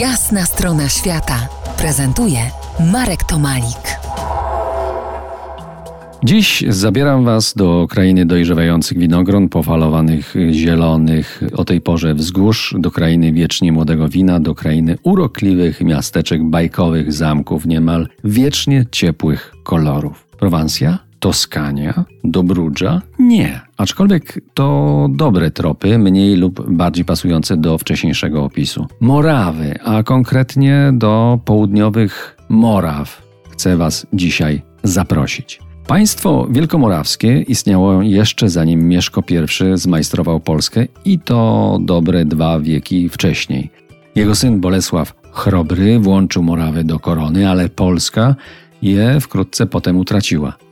Jasna strona świata prezentuje Marek Tomalik. Dziś zabieram Was do krainy dojrzewających winogron, powalowanych zielonych o tej porze wzgórz, do krainy wiecznie młodego wina, do krainy urokliwych miasteczek, bajkowych zamków, niemal wiecznie ciepłych kolorów. Prowansja? Toskania? Dobrudża? Nie. Aczkolwiek to dobre tropy, mniej lub bardziej pasujące do wcześniejszego opisu. Morawy, a konkretnie do południowych Moraw chcę Was dzisiaj zaprosić. Państwo wielkomorawskie istniało jeszcze zanim Mieszko I zmajstrował Polskę i to dobre dwa wieki wcześniej. Jego syn Bolesław Chrobry włączył Morawy do korony, ale Polska je wkrótce potem utraciła.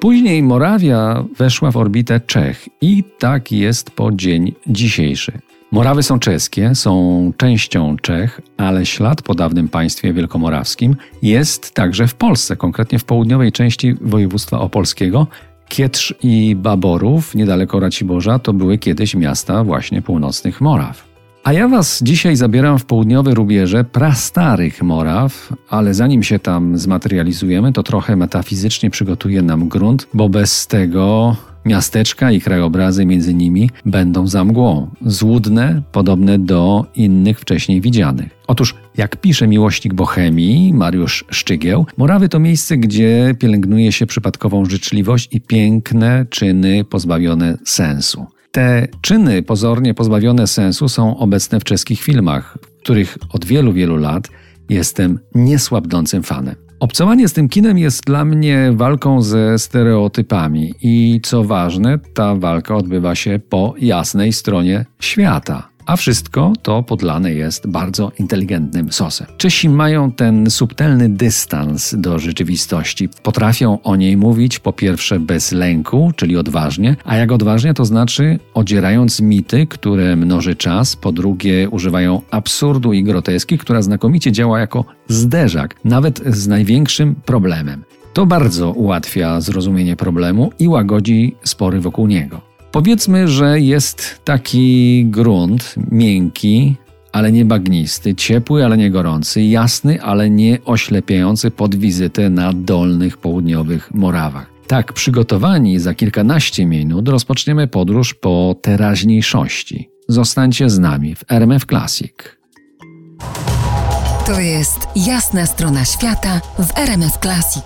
Później Morawia weszła w orbitę Czech i tak jest po dzień dzisiejszy. Morawy są czeskie, są częścią Czech, ale ślad po dawnym państwie wielkomorawskim jest także w Polsce, konkretnie w południowej części województwa opolskiego. Kietrz i Baborów, niedaleko Raciborza, to były kiedyś miasta właśnie północnych Moraw. A ja Was dzisiaj zabieram w południowe rubieże prastarych Moraw, ale zanim się tam zmaterializujemy, to trochę metafizycznie przygotuje nam grunt, bo bez tego miasteczka i krajobrazy między nimi będą za mgłą, złudne, podobne do innych wcześniej widzianych. Otóż, jak pisze miłośnik bohemii Mariusz Szczygieł, Morawy to miejsce, gdzie pielęgnuje się przypadkową życzliwość i piękne czyny pozbawione sensu. Te czyny pozornie pozbawione sensu są obecne w czeskich filmach, których od wielu, wielu lat jestem niesłabnącym fanem. Obcowanie z tym kinem jest dla mnie walką ze stereotypami i co ważne, ta walka odbywa się po jasnej stronie świata. A wszystko to podlane jest bardzo inteligentnym sosem. Czesi mają ten subtelny dystans do rzeczywistości. Potrafią o niej mówić po pierwsze bez lęku, czyli odważnie, a jak odważnie to znaczy odzierając mity, które mnoży czas, po drugie używają absurdu i groteski, która znakomicie działa jako zderzak, nawet z największym problemem. To bardzo ułatwia zrozumienie problemu i łagodzi spory wokół niego. Powiedzmy, że jest taki grunt miękki, ale nie bagnisty, ciepły, ale nie gorący, jasny, ale nie oślepiający pod wizytę na dolnych południowych Morawach. Tak, przygotowani za kilkanaście minut rozpoczniemy podróż po teraźniejszości. Zostańcie z nami w RMF Classic. To jest jasna strona świata w RMF Classic.